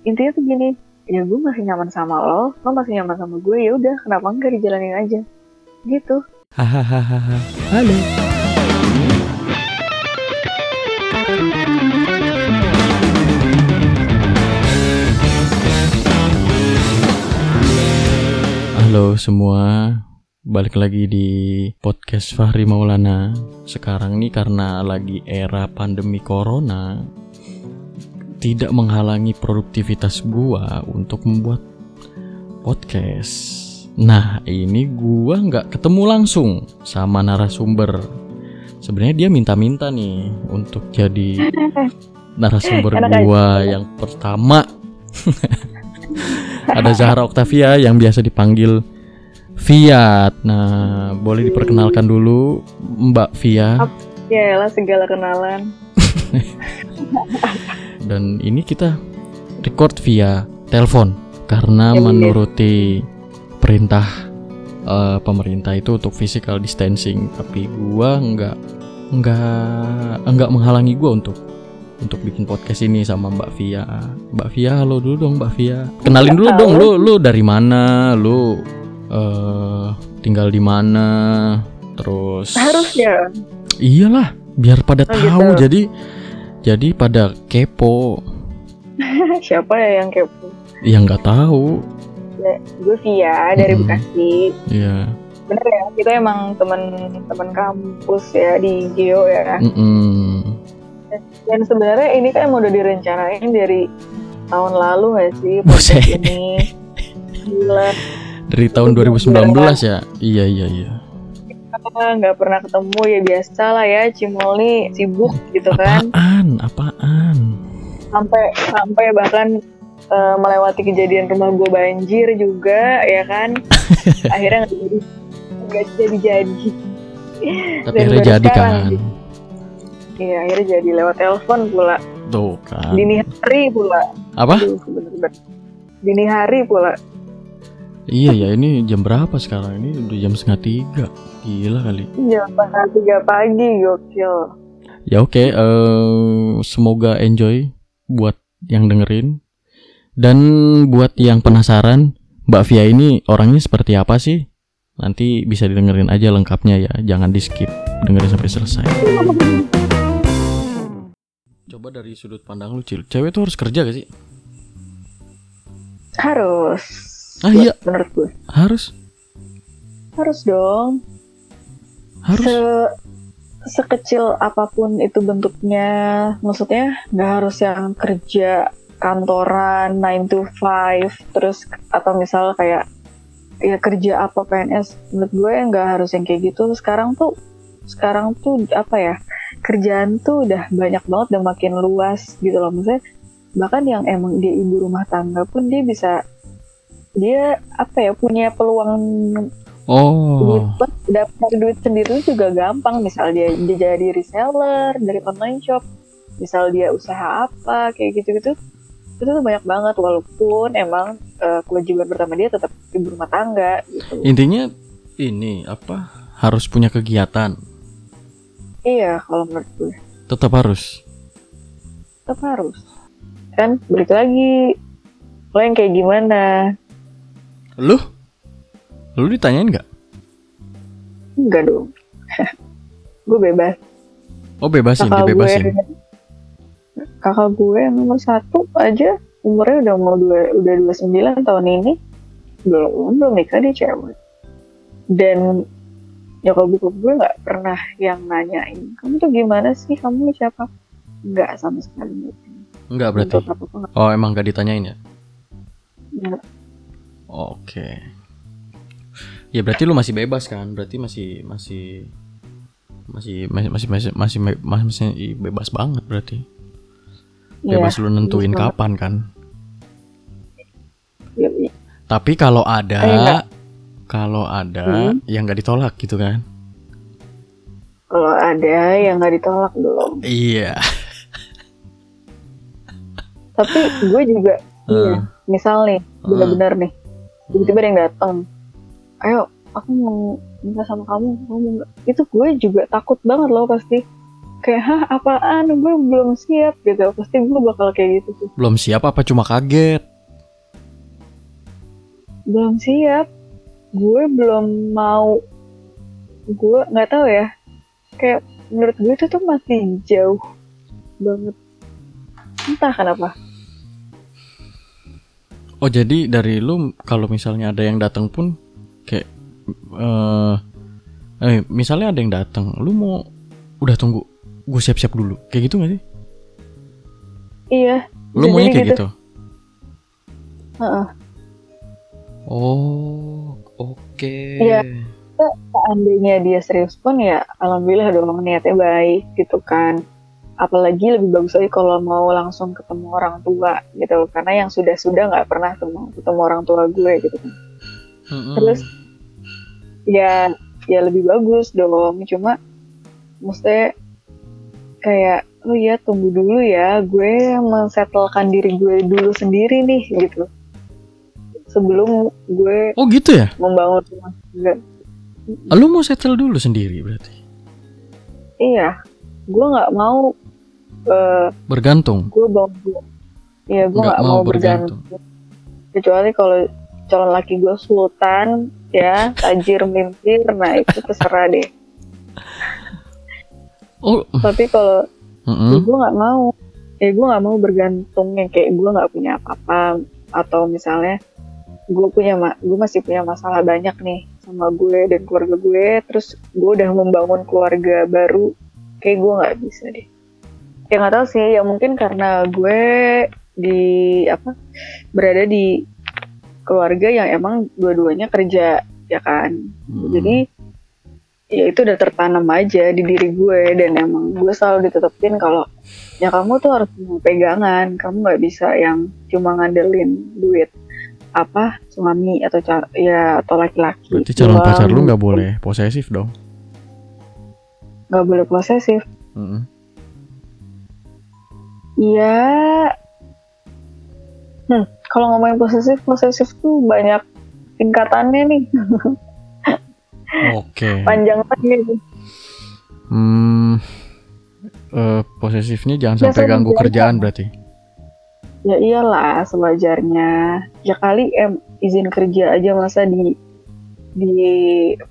intinya tuh gini ya gue masih nyaman sama lo lo masih nyaman sama gue ya udah kenapa enggak dijalanin aja gitu Hahaha. Halo. Halo semua, balik lagi di podcast Fahri Maulana. Sekarang nih karena lagi era pandemi corona, tidak menghalangi produktivitas gua untuk membuat podcast. Nah, ini gua nggak ketemu langsung sama narasumber. Sebenarnya dia minta-minta nih untuk jadi narasumber gua yang pertama. Ada Zahra Octavia yang biasa dipanggil Fiat. Nah, boleh diperkenalkan dulu Mbak Via. ya lah segala kenalan Dan ini kita record via telepon karena Ya, menuruti perintah eh, pemerintah itu untuk physical distancing. Tapi gua nggak nggak nggak menghalangi gua untuk untuk bikin podcast ini sama Mbak Via. Mbak Via, halo dulu dong Mbak Via. Kenalin dulu Halo. dong, lu lu dari mana? Lu eh tinggal di mana? Terus harus ya Iyalah, biar pada Oh, tahu. gitu. Jadi jadi pada kepo. siapa ya yang kepo yang nggak tahu. gue Via dari Mm-mm. Bekasi Ya. bener ya kita emang teman-teman kampus ya di Geo ya Mm-mm. dan sebenarnya ini kan udah direncanain dari tahun lalu gak sih podcast ini gila Dari tahun 2019 ya. Iya iya iya. Nggak pernah ketemu ya biasa lah ya Cimol nih sibuk gitu kan Apaan? Apaan? sampai sampai bahkan eh, melewati kejadian rumah gue banjir juga ya kan akhirnya nggak jadi jadi Tapi Dan akhirnya jadi kan. iya akhirnya jadi lewat telepon pula Tuh kan. dini hari pula Apa? Aduh, bener-bener. dini hari pula Iya ya ini jam berapa sekarang? Ini udah jam setengah tiga. Gila kali. jam setengah tiga pagi gokil Ya oke. eh, semoga enjoy buat yang dengerin. Dan buat yang penasaran, Mbak Via ini orangnya seperti apa sih? Nanti bisa didengerin aja lengkapnya ya. Jangan di skip. Dengerin sampai selesai. Coba dari sudut pandang lu, Cil. Cewek tuh harus kerja gak sih? harus Ah iya, menurut gue harus. harus dong Harus. Se- sekecil apa pun itu bentuknya maksudnya nggak harus yang kerja kantoran 9 to 5 terus atau misal kayak ya kerja apa PNS menurut gue nggak harus yang kayak gitu sekarang tuh sekarang tuh apa ya kerjaan tuh udah banyak banget dan makin luas gitu loh maksudnya bahkan yang emang dia ibu rumah tangga pun dia bisa dia apa ya punya peluang Oh. dapat dapat duit sendiri juga gampang misal dia, dia jadi reseller dari online shop misal dia usaha apa kayak gitu gitu itu tuh banyak banget walaupun emang eh, kewajiban pertama dia tetap ibu rumah tangga gitu Intinya ini apa? Harus punya kegiatan. iya kalau menurut gue Tetap harus. tetap harus kan balik lagi lo yang kayak gimana Lu? Lu ditanyain nggak? enggak dong gue bebas Oh bebasin, kakak dibebasin. gue kakak gue yang nomor satu aja umurnya udah mau dua udah dua sembilan tahun ini belum belum nikah dia cewek dan nyokap bokap gue nggak pernah yang nanyain kamu tuh gimana sih kamu siapa nggak sama sekali nggak. Enggak berarti. Oh emang gak ditanyain ya? Nggak. Oke. Ya berarti lu masih bebas kan? Berarti masih masih masih masih masih masih masih, masih, masih bebas banget berarti. Iya, Bebas lu nentuin bebas banget. kapan kan? Iya, iya. Tapi kalau ada Eh, kalau ada Hmm. yang nggak ditolak gitu kan? kalau ada yang nggak ditolak belum Iya. tapi gue juga iya Eh, misal nih bener-bener nih tiba-tiba ada yang datang ayo aku mau minta sama kamu kamu mau nggak?" itu gue juga takut banget loh pasti. Kayak hah apaan? Gue belum siap gitu. Pasti gue bakal kayak gitu tuh Belum siap apa cuma kaget? belum siap. Gue belum mau. Gue nggak tahu ya. Kayak menurut gue itu tuh masih jauh banget. Entah kenapa. Oh jadi dari lu kalau misalnya ada yang datang pun kayak eh misalnya ada yang datang, lu mau udah tunggu, gue siap-siap dulu, kayak gitu gak sih? iya Lu maunya kayak gitu. gitu? Heeh. Oh, oke. Iya. seandainya dia serius pun ya alhamdulillah dong niatnya baik gitu kan apalagi lebih bagus lagi kalau mau langsung ketemu orang tua gitu karena yang sudah-sudah nggak pernah ketemu ketemu orang tua gue gitu kan Mm-mm. terus ya ya lebih bagus dong. Cuma mesti kayak oh ya tunggu dulu ya. Gue mensetelkan diri gue dulu sendiri nih gitu. Sebelum gue Oh gitu ya? membangun rumah tangga. Lu mau settle dulu sendiri berarti? iya. Gue nggak mau eh, Bergantung. gue bangun dulu iya gue Nggak mau mau bergantung. Kecuali kalau calon laki gue sultan ya tajir mimpir. Nah itu terserah deh. Oh, tapi kalau mm-mm. ya gue nggak mau. Ya gue nggak mau bergantungnya kayak gue nggak punya apa-apa. Atau misalnya gue punya ma- gue masih punya masalah banyak nih sama gue dan keluarga gue. Terus gue udah membangun keluarga baru. Kayak gue nggak bisa deh. Ya nggak tahu sih. Ya mungkin karena gue di apa berada di keluarga yang emang dua-duanya kerja ya kan Mm. jadi ya itu udah tertanam aja di diri gue dan emang gue selalu ditetepin kalau ya kamu tuh harus punya pegangan kamu nggak bisa yang cuma ngandelin duit apa suami atau ya atau laki-laki Berarti calon pacar lu nggak boleh posesif dong? nggak boleh posesif Mm-mm. Iya. Hmm, kalau ngomongin posesif, posesif tuh banyak tingkatannya nih, Oke. panjang banget. Hmm, eh, posesifnya jangan Ya, sampai ganggu kerjaan berarti. Ya iyalah, sewajarnya. Ya kali em izin kerja aja masa di di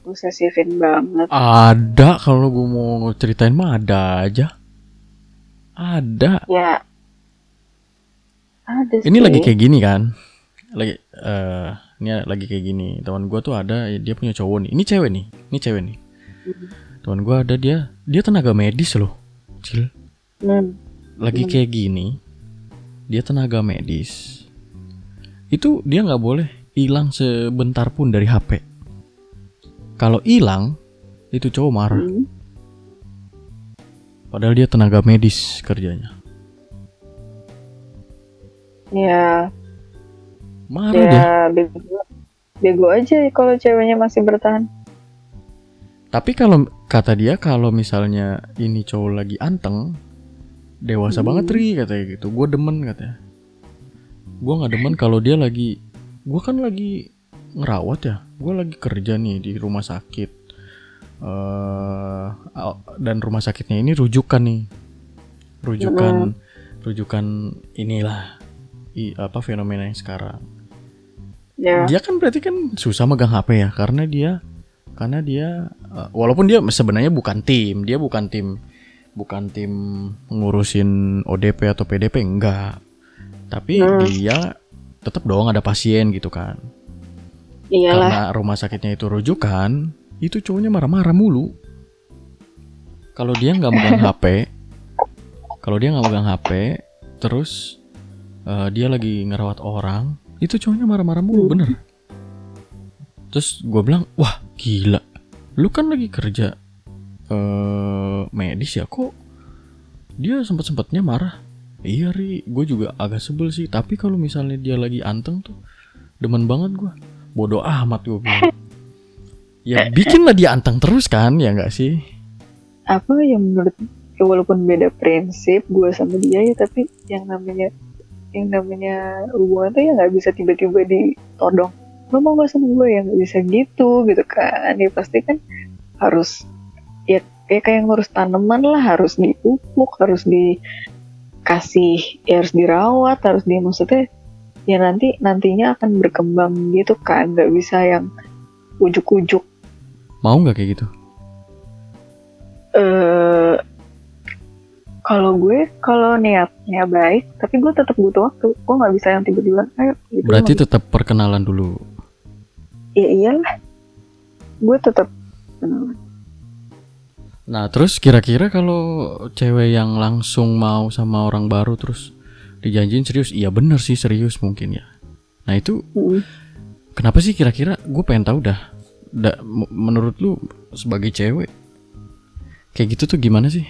posesifin banget. Ada kalau gue mau ceritain mah ada aja. Ada. Ya. Ada Ini sih. lagi kayak gini kan. Lagi eh ini lagi kayak gini. Teman gue tuh ada dia punya cowok nih. Ini cewek nih. Ini cewek nih. Teman gue ada dia dia tenaga medis loh. Cil. Hmm. Lagi Hmm. kayak gini. Dia tenaga medis. Itu dia nggak boleh hilang sebentar pun dari HP. Kalau hilang itu cowok marah. Hmm. Padahal dia tenaga medis kerjanya. Ya, Marah ya bego, bego aja kalau ceweknya masih bertahan. Tapi kalau kata dia kalau misalnya ini cowok lagi anteng, dewasa Hmm. banget ri katanya gitu. Gue demen katanya. Gue nggak demen kalau dia lagi, gue kan lagi ngerawat ya. Gue lagi kerja nih di rumah sakit. eh dan rumah sakitnya ini rujukan nih, rujukan, rujukan inilah i, apa fenomena yang sekarang. Ya, Dia kan berarti kan susah megang HP ya karena dia karena dia uh, walaupun dia sebenarnya bukan tim, dia bukan tim bukan tim ngurusin ODP atau PDP enggak. Tapi Hmm. dia tetap dong ada pasien gitu kan. iyalah. Karena rumah sakitnya itu rujukan, itu cowoknya marah-marah mulu. Kalau dia nggak megang HP, kalau dia nggak megang HP, terus uh, dia lagi ngerawat orang, itu cowoknya marah-marah mulu, Hmm. bener. Terus gue bilang, wah gila, lu kan lagi kerja eh medis ya, kok dia sempet sempetnya marah. Iya ri, gue juga agak sebel sih. Tapi kalau misalnya dia lagi anteng tuh, demen banget gue. Bodoh amat gue bilang. Ya bikinlah dia anteng terus kan, ya nggak sih? apa yang menurut ya walaupun beda prinsip gue sama dia ya tapi yang namanya yang namanya hubungan tuh ya nggak bisa tiba-tiba ditodong. Lo mau gak sama gue ya nggak bisa gitu gitu kan. Ya pasti kan harus ya ya kayak ngurus tanaman lah harus dipupuk harus dikasih ya harus dirawat harus di maksudnya ya nanti nantinya akan berkembang gitu kan. Nggak bisa yang ujuk-ujuk. Mau nggak kayak gitu? eh kalau gue kalau niatnya baik tapi gue tetap butuh waktu gue nggak bisa yang tiba-tiba ayo gitu Berarti tetap perkenalan dulu. bisa. ya iyalah gue tetap. Nah, terus kira-kira kalau cewek yang langsung mau sama orang baru terus dijanjin serius, iya bener sih serius mungkin ya. Nah itu Mm. kenapa sih kira-kira? Gue pengen tahu dah. Da- menurut lu sebagai cewek kayak gitu tuh gimana sih?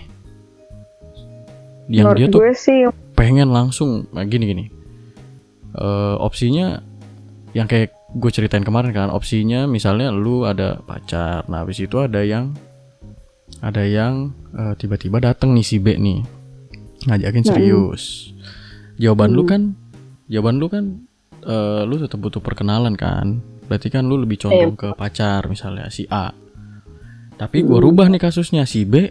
Yang menurut dia tuh sih pengen langsung nah gini gini. Eh opsinya yang kayak gue ceritain kemarin kan opsinya misalnya lu ada pacar nah habis itu ada yang ada yang eh, tiba-tiba dateng nih si B nih ngajakin serius. Jawaban lu Hmm. kan jawaban lu kan eh, lu tetap butuh perkenalan kan? Berarti kan lu lebih condong ke pacar misalnya si A. Tapi gue Hmm. rubah nih kasusnya si B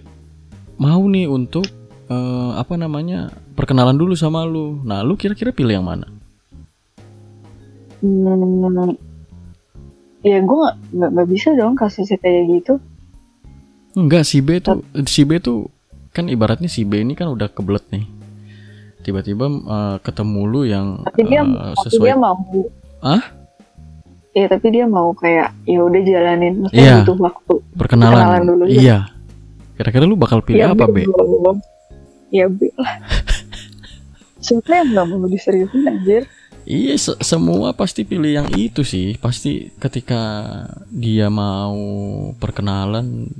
mau nih untuk eh, apa namanya perkenalan dulu sama lu. Nah, lu kira-kira pilih yang mana? Hmm, ya gue nggak nggak bisa dong kasusnya kayak gitu. Enggak, si B tuh si B tuh kan ibaratnya si B ini kan udah kebelet nih. Tiba-tiba eh, ketemu lu yang Tapi dia tapi sesuai dia mau. Hah? Ya tapi dia mau kayak ya udah jalanin. Maksudnya Iya. butuh waktu. perkenalan. kenalan dulu, ya. Iya. Kira-kira lu bakal pilih ya apa, B? Ya B lah. Siapa yang nggak mau diseriusin anjir? Iya, se- semua pasti pilih yang itu sih. Pasti ketika dia mau perkenalan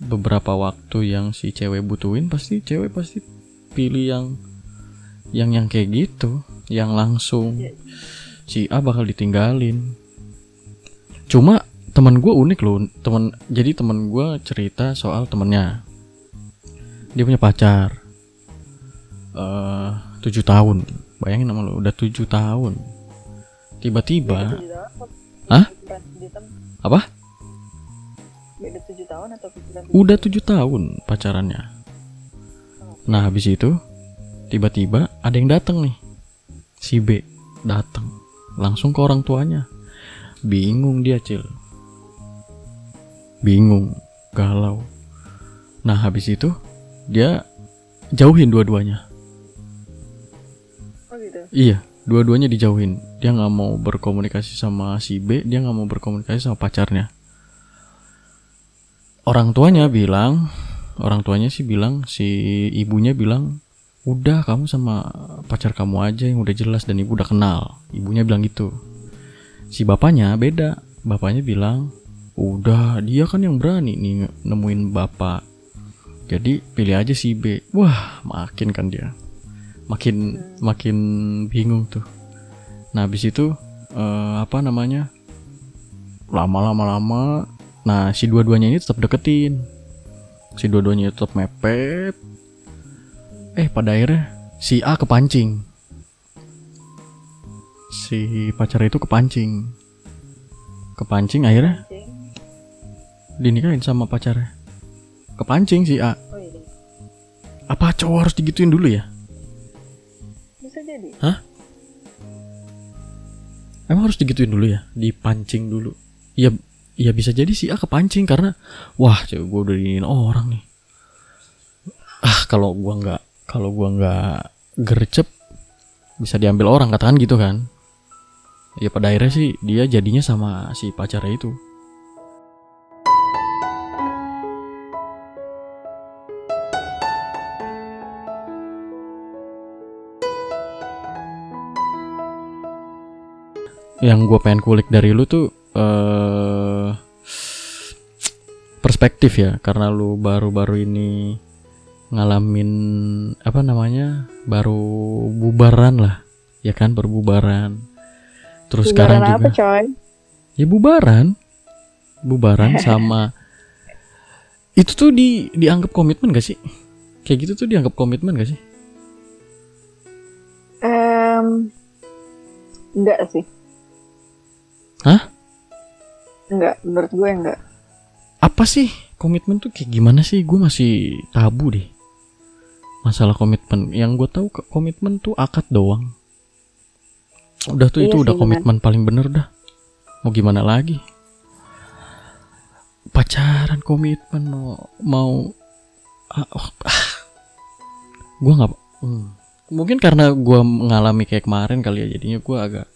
beberapa waktu yang si cewek butuhin, pasti cewek pasti pilih yang yang yang kayak gitu, yang langsung si A bakal ditinggalin. Cuma teman gue unik loh, teman jadi teman gue cerita soal temennya. Dia punya pacar, tujuh tahun. Bayangin nama lu udah tujuh tahun. Tiba-tiba Hah? Apa? Beda tujuh tahun atau pikiran? udah tujuh tahun pacarannya. Nah habis itu tiba-tiba ada yang datang nih, si B datang langsung ke orang tuanya. Bingung dia cil, bingung, galau. Nah habis itu dia jauhin dua-duanya. Iya, dua-duanya dijauhin. Dia nggak mau berkomunikasi sama si B, dia nggak mau berkomunikasi sama pacarnya. Orang tuanya bilang, orang tuanya sih bilang, si ibunya bilang, udah kamu sama pacar kamu aja yang udah jelas dan ibu udah kenal. Ibunya bilang gitu. Si bapaknya beda, bapaknya bilang, udah dia kan yang berani nih nemuin bapak. Jadi pilih aja si B. Wah, makin kan dia makin makin bingung tuh. Nah habis itu eh, apa namanya lama-lama lama, nah si dua-duanya ini tetap deketin, si dua-duanya tetap mepet. Eh pada akhirnya si A kepancing, si pacar itu kepancing, kepancing akhirnya dinikahin sama pacarnya. Kepancing si A. Oh iya. Apa cowok harus digituin dulu ya? Jadi. Emang harus digituin dulu ya? Dipancing dulu. Iya, iya bisa jadi sih ah kepancing karena wah cewek gue udah diinin orang nih. Ah kalau gua nggak kalau gua nggak gercep bisa diambil orang katakan gitu kan. Ya pada akhirnya sih dia jadinya sama si pacarnya itu. Yang gue pengen kulik dari lu tuh eh perspektif ya, karena lu baru-baru ini ngalamin apa namanya baru bubaran lah, ya kan berbubaran. Terus sekarang Bubaran juga apa coy? ya bubaran, bubaran sama itu tuh di dianggap komitmen gak sih? Kayak gitu tuh dianggap komitmen gak sih? Em, enggak sih. Hah? Enggak, menurut gue enggak. Apa sih komitmen tuh kayak gimana sih? Gue masih tabu deh. Masalah komitmen. Yang gue tahu ke- komitmen tuh akad doang. Udah tuh Iya itu sih, udah komitmen paling bener dah. Mau gimana lagi? Pacaran komitmen mau mau ah, oh, ah. gue nggak hmm. mungkin karena gue mengalami kayak kemarin kali ya jadinya gue agak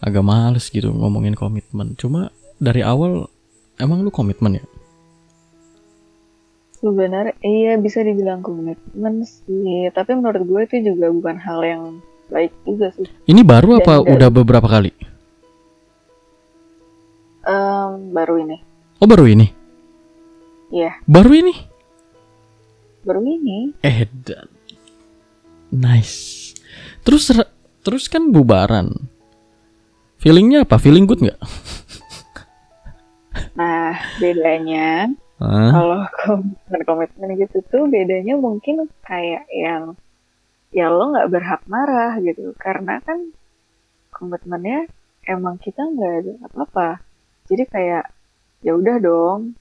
agak males gitu ngomongin komitmen. Cuma dari awal emang lu komitmen ya? Sebenarnya iya bisa dibilang komitmen sih, tapi menurut gue itu juga bukan hal yang baik juga sih. ini baru Dan apa dari- udah beberapa kali? Em, baru ini, oh baru ini? Iya. baru ini? Baru ini. edan nice. Terus terus kan bubaran feelingnya apa? Feeling good nggak? Nah bedanya Hah? kalau komitmen komitmen gitu tuh bedanya mungkin kayak yang ya lo nggak berhak marah gitu. Karena kan komitmennya emang kita nggak ada apa-apa. Jadi kayak ya udah dong.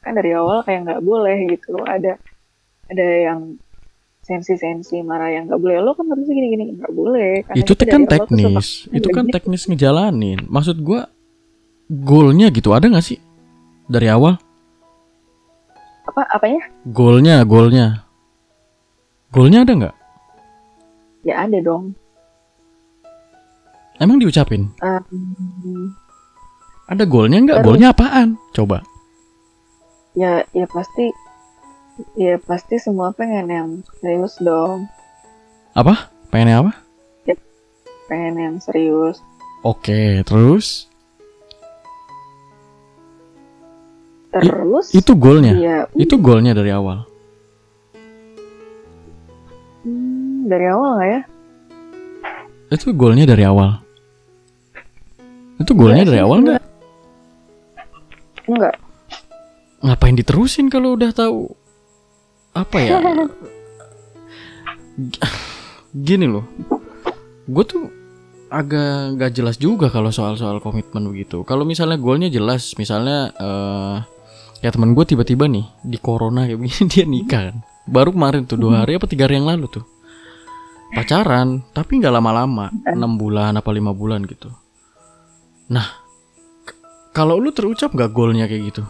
Kan dari awal kayak nggak boleh gitu. Ada ada yang sensi-sensi marah yang nggak boleh. Lo kan harusnya gini-gini. Nggak boleh. Karena itu kan teknis. itu kan teknis ngejalanin. Maksud gua goalnya gitu. Ada nggak sih? Dari awal? Apa apanya? Goalnya goalnya. Goalnya ada nggak? Ya ada dong. Emang diucapin? Em, ada goalnya nggak? Goalnya apaan? Coba. Ya ya pasti ya pasti semua pengen yang serius dong. Apa? Pengennya apa? Pengen yang serius. Oke terus? Terus? Itu goalnya? Ya itu goalnya dari awal? Hmm, dari awal nggak ya? Itu goalnya dari awal? Itu goalnya Nggak dari awal nggak? enggak. Ngapain diterusin kalau udah tahu apa ya? Gini loh. Gue tuh agak nggak jelas juga kalau soal-soal komitmen begitu. Kalau misalnya goalnya jelas misalnya eh ya teman gue tiba-tiba nih di corona kayak begini dia nikah kan. Baru kemarin tuh dua hari apa tiga hari yang lalu tuh. Pacaran tapi nggak lama-lama enam bulan apa lima bulan gitu. Nah kalau lu terucap nggak goalnya kayak gitu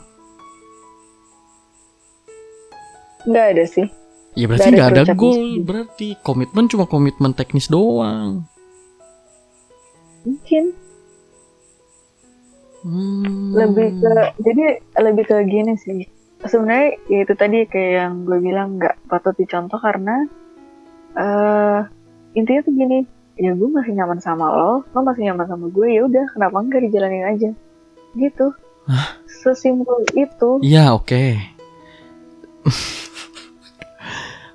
nggak ada sih. Ya berarti Nggak ada ada goal. berarti komitmen cuma komitmen teknis doang. mungkin. Hmm. lebih ke jadi lebih ke gini sih. Sebenarnya ya itu tadi kayak yang gue bilang nggak patut dicontoh karena eh intinya tuh gini. Ya gue masih nyaman sama lo lo masih nyaman sama gue ya udah kenapa enggak dijalanin aja? Gitu. Sesimpel itu. Iya oke.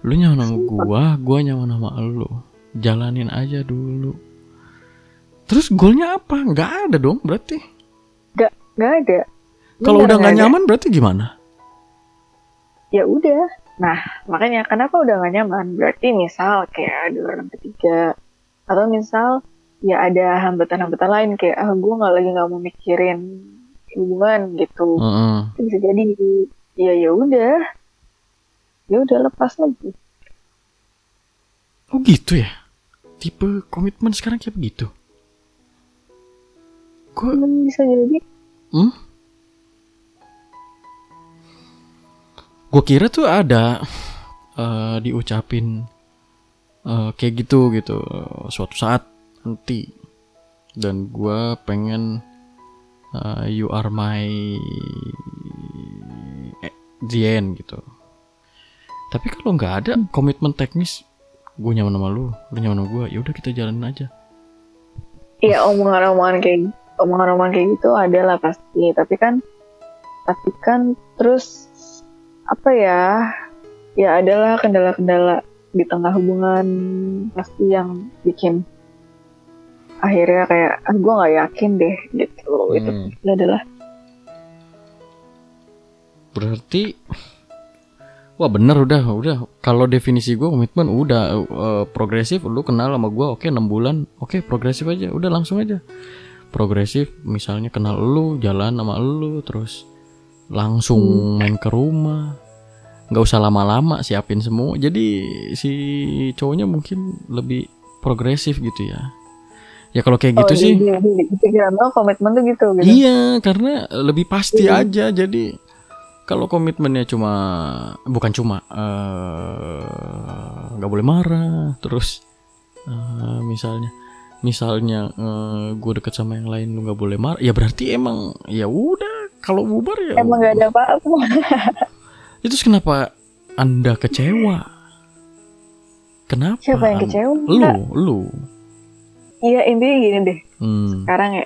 lu nyaman sama gua, gua nyaman sama lu. Jalanin aja dulu. Terus goalnya apa? Nggak ada dong berarti. nggak ada Kalau udah nggak ada. nyaman berarti gimana? ya udah nah makanya kenapa udah gak nyaman berarti misal kayak ada orang ketiga atau misal ya ada hambatan-hambatan lain kayak ah gue nggak lagi nggak mau mikirin hubungan gitu Heeh. Itu bisa jadi ya ya udah ya udah lepas lagi Oh gitu ya. Tipe komitmen sekarang kayak begitu. Gua Hmm, bisa jadi Hmm? Gue kira tuh ada eh, diucapin eh, kayak gitu gitu suatu saat nanti dan gue pengen eh, you are my eh, the end gitu. Tapi kalau nggak ada komitmen teknis, gue nyaman sama lu, lu nyaman sama gue, ya udah kita jalanin aja. ya omongan-omongan kayak omongan-omongan kayak gitu ada lah pasti tapi kan tapi kan terus apa ya ya adalah kendala-kendala di tengah hubungan pasti yang bikin akhirnya kayak ah gue nggak yakin deh gitu itu Hmm. pasti adalah Berarti Wah bener udah udah. Kalau definisi gue komitmen udah. Eh, progresif lu kenal sama gue oke 6 bulan. Oke progresif aja udah langsung aja. Progresif misalnya kenal lu jalan sama lu terus langsung Hmm. main ke rumah. Nggak usah lama-lama siapin semua. Jadi si cowoknya mungkin lebih progresif gitu ya. Ya kalau kayak gitu oh, sih jadi, jadi, jadi, pikiran lo komitmen tuh gitu gitu. Iya, karena lebih pasti Iya. aja. Jadi kalau komitmennya cuma bukan cuma eh, nggak boleh marah, terus eh, misalnya misalnya gue deket sama yang lain lu nggak boleh marah, ya berarti emang ya udah kalau bubar ya. emang gak ada apa-apa Itu kenapa anda kecewa? Kenapa? siapa yang An- kecewa Lu, lu. Iya intinya gini deh Hmm. sekarang ya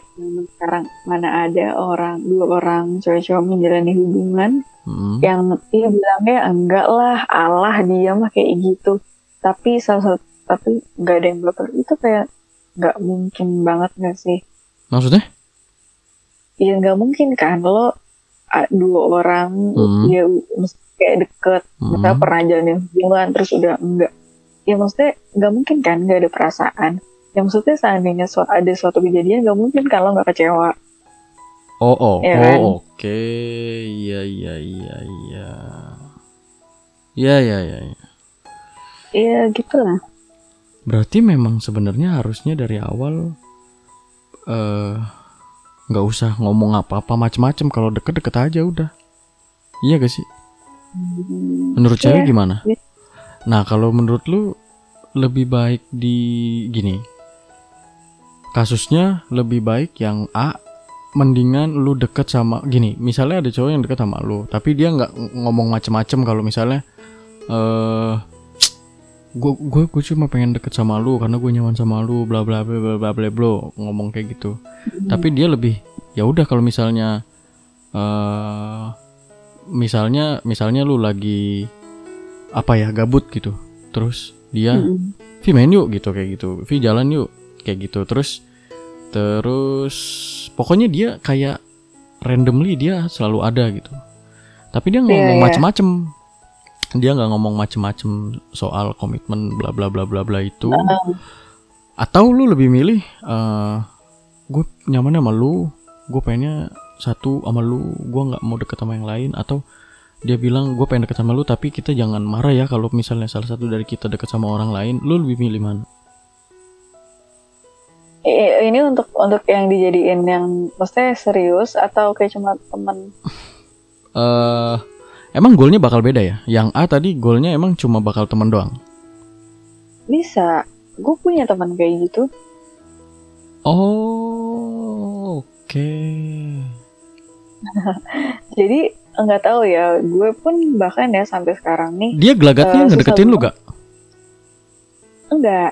sekarang mana ada orang dua orang cewek-cewek menjalani hubungan hmm. yang iya bilangnya enggak lah Allah dia mah kayak gitu tapi salah satu tapi nggak ada yang baper itu kayak nggak mungkin banget nggak sih Maksudnya? ya nggak mungkin kan lo dua orang Hmm. ya kayak deket misalnya Hmm. pernah jalanin hubungan terus udah enggak ya maksudnya nggak mungkin kan nggak ada perasaan ya maksudnya seandainya su- ada suatu kejadian nggak mungkin lo nggak kecewa Oh, oh, Iya oh, kan? oke. Iya, iya, iya, iya. Iya, iya, iya. iya. Iya gitu lah Berarti memang sebenarnya harusnya dari awal eh nggak usah ngomong apa-apa macem-macem kalau deket-deket aja udah. Iya gak sih? Hmm, Menurut iya. cewek gimana? Iya. Nah, kalau menurut lu lebih baik di gini. Kasusnya lebih baik yang A mendingan lu deket sama gini, misalnya ada cowok yang deket sama lu, tapi dia nggak ng- ngomong macem-macem kalau misalnya eh gue gue gue cuma pengen deket sama lu karena gue nyaman sama lu bla bla bla bla bla bla bla ngomong kayak gitu. Tapi dia lebih ya udah kalau misalnya eh misalnya misalnya lu lagi apa ya gabut gitu terus dia. Vi main yuk gitu kayak gitu. Vi jalan yuk kayak gitu. Terus terus pokoknya dia kayak randomly dia selalu ada gitu. Tapi dia ngomong iya. macem-macem. Dia nggak ngomong macem-macem soal komitmen bla bla bla bla bla itu. Heeh. atau lu lebih milih eh gue nyaman sama lu gue pengennya satu sama lu gue nggak mau deket sama yang lain. Atau dia bilang gue pengen deket sama lu tapi kita jangan marah ya kalau misalnya salah satu dari kita deket sama orang lain. Lu lebih milih mana ini untuk untuk yang dijadiin yang maksudnya serius atau kayak cuma temen? Eh emang goalnya bakal beda ya? Yang A tadi goalnya emang cuma bakal temen doang? Bisa. Gue punya teman kayak gitu. Oh oke. Jadi nggak tahu ya. Gue pun bahkan ya sampai sekarang nih dia gelagatnya Eh, ngedeketin lu gak enggak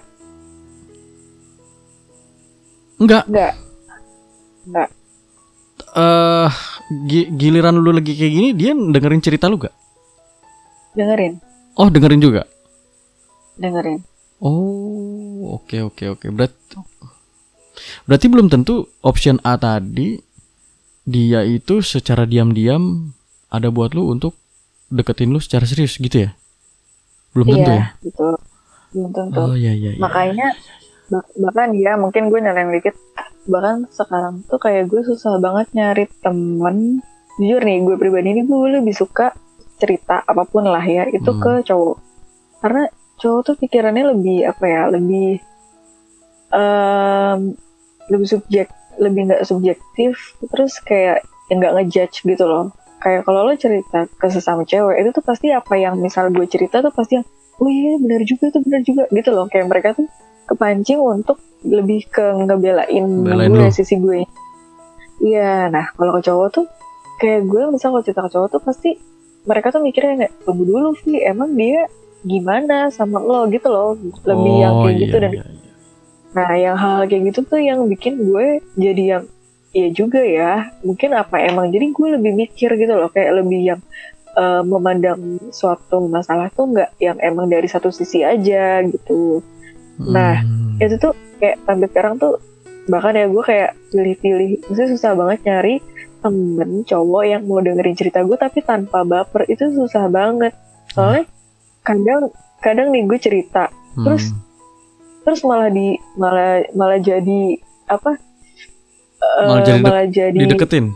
enggak enggak enggak eh gi- giliran lu lagi kayak gini dia dengerin cerita lu gak dengerin oh dengerin juga dengerin Oh, oke oke oke. Berarti berarti belum tentu option A tadi dia itu secara diam-diam ada buat lu untuk deketin lu secara serius gitu ya? Belum tentu ya? iya betul belum tentu Oh iya iya. iya. makanya bah- bahkan ya mungkin gue nyalain dikit. Bahkan sekarang tuh kayak gue susah banget nyari temen. Jujur nih gue pribadi ini gue lebih suka cerita apa pun lah ya itu Hmm. ke cowok. Karena cowok tuh pikirannya lebih apa ya lebih em, lebih subjek lebih nggak subjektif terus kayak ya nggak ngejudge gitu loh. Kayak kalau lo cerita ke sesama cewek itu tuh pasti apa yang misal gue cerita tuh pasti yang oh iya benar juga tuh benar juga gitu loh. Kayak mereka tuh kepancing untuk lebih ke ngebelain Belain gue sisi gue iya nah kalau ke cowok tuh kayak gue misal kalau cerita ke cowok tuh pasti mereka tuh mikirnya kayak tunggu dulu sih emang dia gimana sama lo gitu loh lebih yang Oh, kayak gitu iya, dan iya, iya. Nah, yang hal kayak gitu tuh yang bikin gue jadi yang iya juga ya. Mungkin apa emang jadi gue lebih mikir gitu loh, kayak lebih yang eh, memandang suatu masalah tuh nggak yang emang dari satu sisi aja gitu. Nah, Hmm. Itu tuh kayak sampai sekarang tuh bahkan ya gue kayak pilih-pilih, maksudnya susah banget nyari temen cowok yang mau dengerin cerita gue tapi tanpa baper itu susah banget. Soalnya kadang kadang nih gue cerita Hmm. terus terus malah di malah malah jadi apa eh, Malah jadi malah jadi dideketin.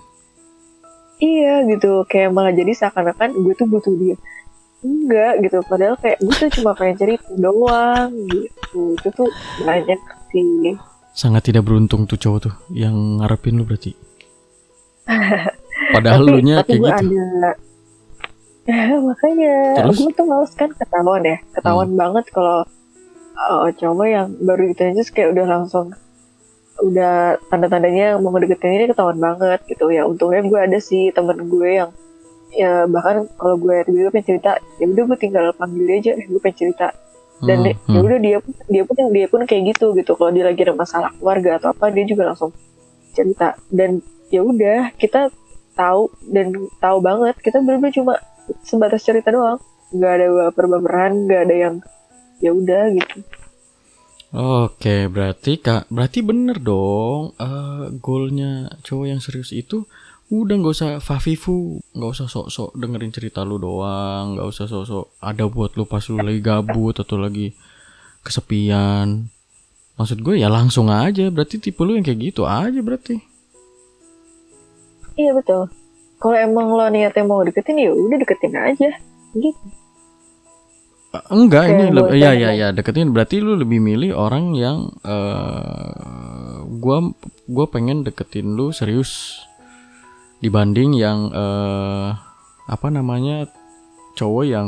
iya gitu kayak malah jadi seakan-akan gue tuh butuh dia enggak gitu. Padahal kayak gue tuh cuma pengen cerita doang gitu. Itu tuh banyak sih. Sangat tidak beruntung tuh cowok tuh yang ngarepin lu berarti. Padahal tapi, lu nya kayak gitu. ada. Makanya Terus? gue tuh males kan ketahuan ya. Ketahuan banget kalau uh, cowok yang baru gitu aja kayak udah langsung udah tanda-tandanya mau ngedeketin ini ketahuan banget gitu. Ya untungnya gue ada sih temen gue yang ya bahkan kalau gue tiba-tiba pengen cerita ya udah gue tinggal panggil dia aja eh, gue pengen cerita dan Hmm, ya hmm. udah dia pun dia pun dia pun kayak gitu gitu kalau dia lagi ada masalah keluarga atau apa dia juga langsung cerita dan ya udah kita tahu dan tahu banget kita bener-bener cuma sebatas cerita doang nggak ada baper-baperan nggak ada yang ya udah gitu Oke, berarti kak, berarti bener dong. eh goalnya cowok yang serius itu udah nggak usah fafifu, nggak usah sok-sok dengerin cerita lu doang, nggak usah sok-sok ada buat lu pas lu lagi gabut atau lagi kesepian. Maksud gue ya langsung aja, berarti tipe lu yang kayak gitu aja berarti. iya betul. Kalau emang lo niatnya mau deketin ya udah deketin aja. Gitu. Eh, Enggak, Kayak ini lebih gue ya ya ya deketin. Berarti lu lebih milih orang yang eh gua gua pengen deketin lu serius dibanding yang eh apa namanya cowok yang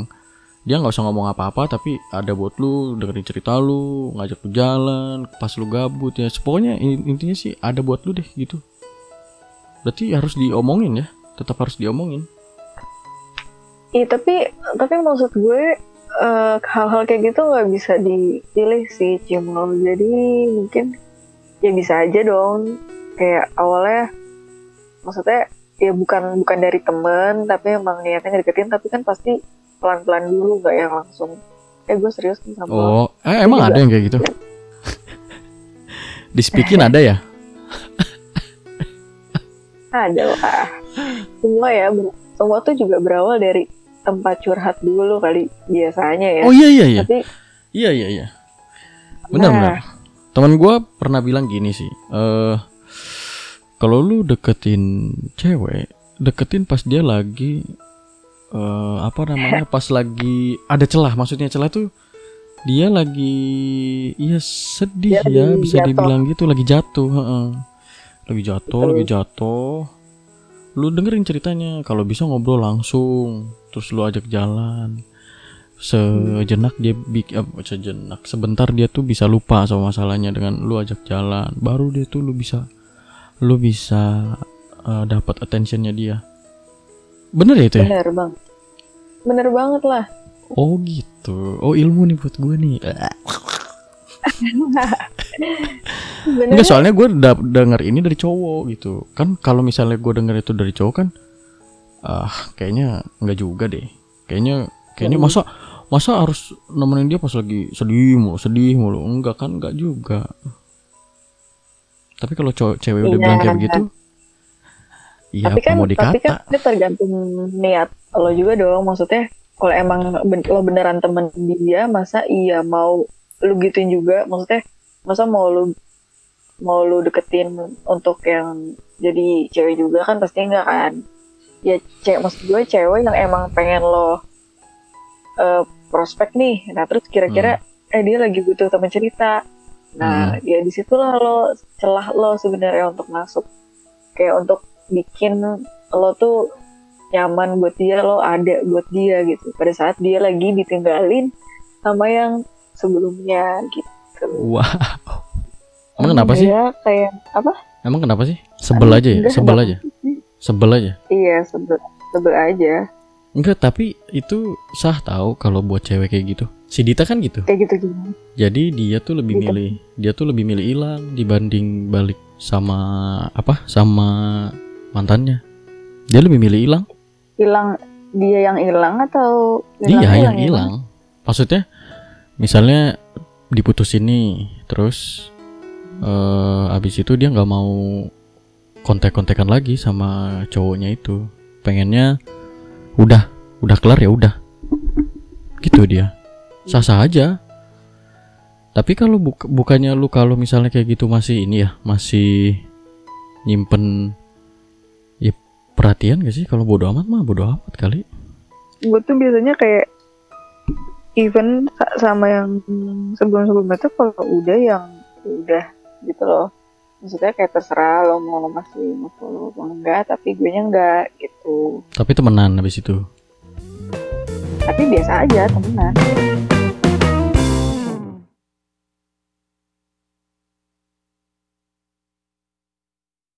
dia nggak usah ngomong apa-apa tapi ada buat lu dengerin cerita lu ngajak lu jalan pas lu gabut ya. Pokoknya in- intinya sih ada buat lu deh gitu. Berarti harus diomongin ya tetap harus diomongin. Iya tapi tapi maksud gue eh, hal-hal kayak gitu nggak bisa dipilih sih Cimo jadi mungkin ya bisa aja dong. Kayak awalnya maksudnya ya bukan bukan dari temen tapi emang niatnya ngedeketin tapi kan pasti pelan-pelan dulu nggak yang langsung eh gue serius nih sama lo." oh eh, emang ada yang kayak gitu di speaking ada ya ada lah semua ya semua tuh juga berawal dari tempat curhat dulu kali biasanya ya Oh iya iya iya. tapi Iya iya iya. Benar Nah. benar. Teman gua pernah bilang gini sih. Eh kalau lu deketin cewek, deketin pas dia lagi eh apa namanya? Pas lagi ada celah. Maksudnya celah tuh dia lagi iya sedih Dia ya, lagi bisa jatuh. dibilang gitu, lagi jatuh, heeh. Lagi jatuh, Betul. lagi jatuh. Lu dengerin ceritanya, kalau bisa ngobrol langsung, terus lu ajak jalan sejenak dia bikin sejenak sebentar dia tuh bisa lupa sama masalahnya dengan lu ajak jalan baru dia tuh lu bisa lu bisa uh, dapat attentionnya dia. Bener ya itu ya? Bener bang. Bener banget lah. Oh gitu. Oh ilmu nih buat gue nih. Enggak soalnya gue da- denger ini dari cowok gitu. Kan kalau misalnya gue denger itu dari cowok kan ah kayaknya enggak juga deh. Kayaknya kayaknya masa masa harus nemenin dia pas lagi sedih mulu sedih mulu. Enggak kan enggak juga tapi kalau cowok cewek udah Iya. bilang kayak begitu iya tapi kan mau tapi dikata kan itu tergantung niat lo juga dong. Maksudnya kalau emang ben- lo beneran temen dia masa iya mau lu gituin juga? Maksudnya masa mau lu mau lu deketin untuk yang jadi cewek juga kan pasti enggak kan? Ya cewek maksud gue cewek yang emang pengen lo eh, prospek nih. Nah terus kira-kira eh dia lagi butuh teman cerita nah ya di situlah lo celah lo sebenarnya untuk masuk. Kayak untuk bikin lo tuh nyaman buat dia lo ada buat dia gitu. Pada saat dia lagi ditinggalin sama yang sebelumnya gitu. Wah. Emang kenapa sih? Ya kayak apa? Emang kenapa sih? Sebel aja ya? Enggak, sebel aja? sebel aja? Iya sebel sebel aja. Enggak tapi itu sah tahu kalau buat cewek kayak gitu si Dita kan gitu kayak gitu gimana Jadi dia tuh lebih Gitu. milih dia tuh lebih milih hilang dibanding balik sama apa sama mantannya. Dia lebih milih hilang. hilang dia yang hilang atau Dia yang ya, hilang. Maksudnya misalnya diputusin nih, terus eh abis itu dia nggak mau kontak-kontakan lagi sama cowoknya itu. Pengennya udah, udah kelar ya udah. Gitu dia. Sah-sah aja. Tapi kalau buk- bukannya lu kalau misalnya kayak gitu masih ini ya, masih nyimpen ya perhatian gak sih? Kalau bodo amat mah bodo amat kali. Gue tuh biasanya kayak even sa- sama yang sebelum-sebelumnya tuh kalau udah yang udah gitu loh. Maksudnya kayak terserah lo mau masih mau follow mau enggak tapi gue nya enggak gitu. Tapi temenan habis itu. Tapi biasa aja temenan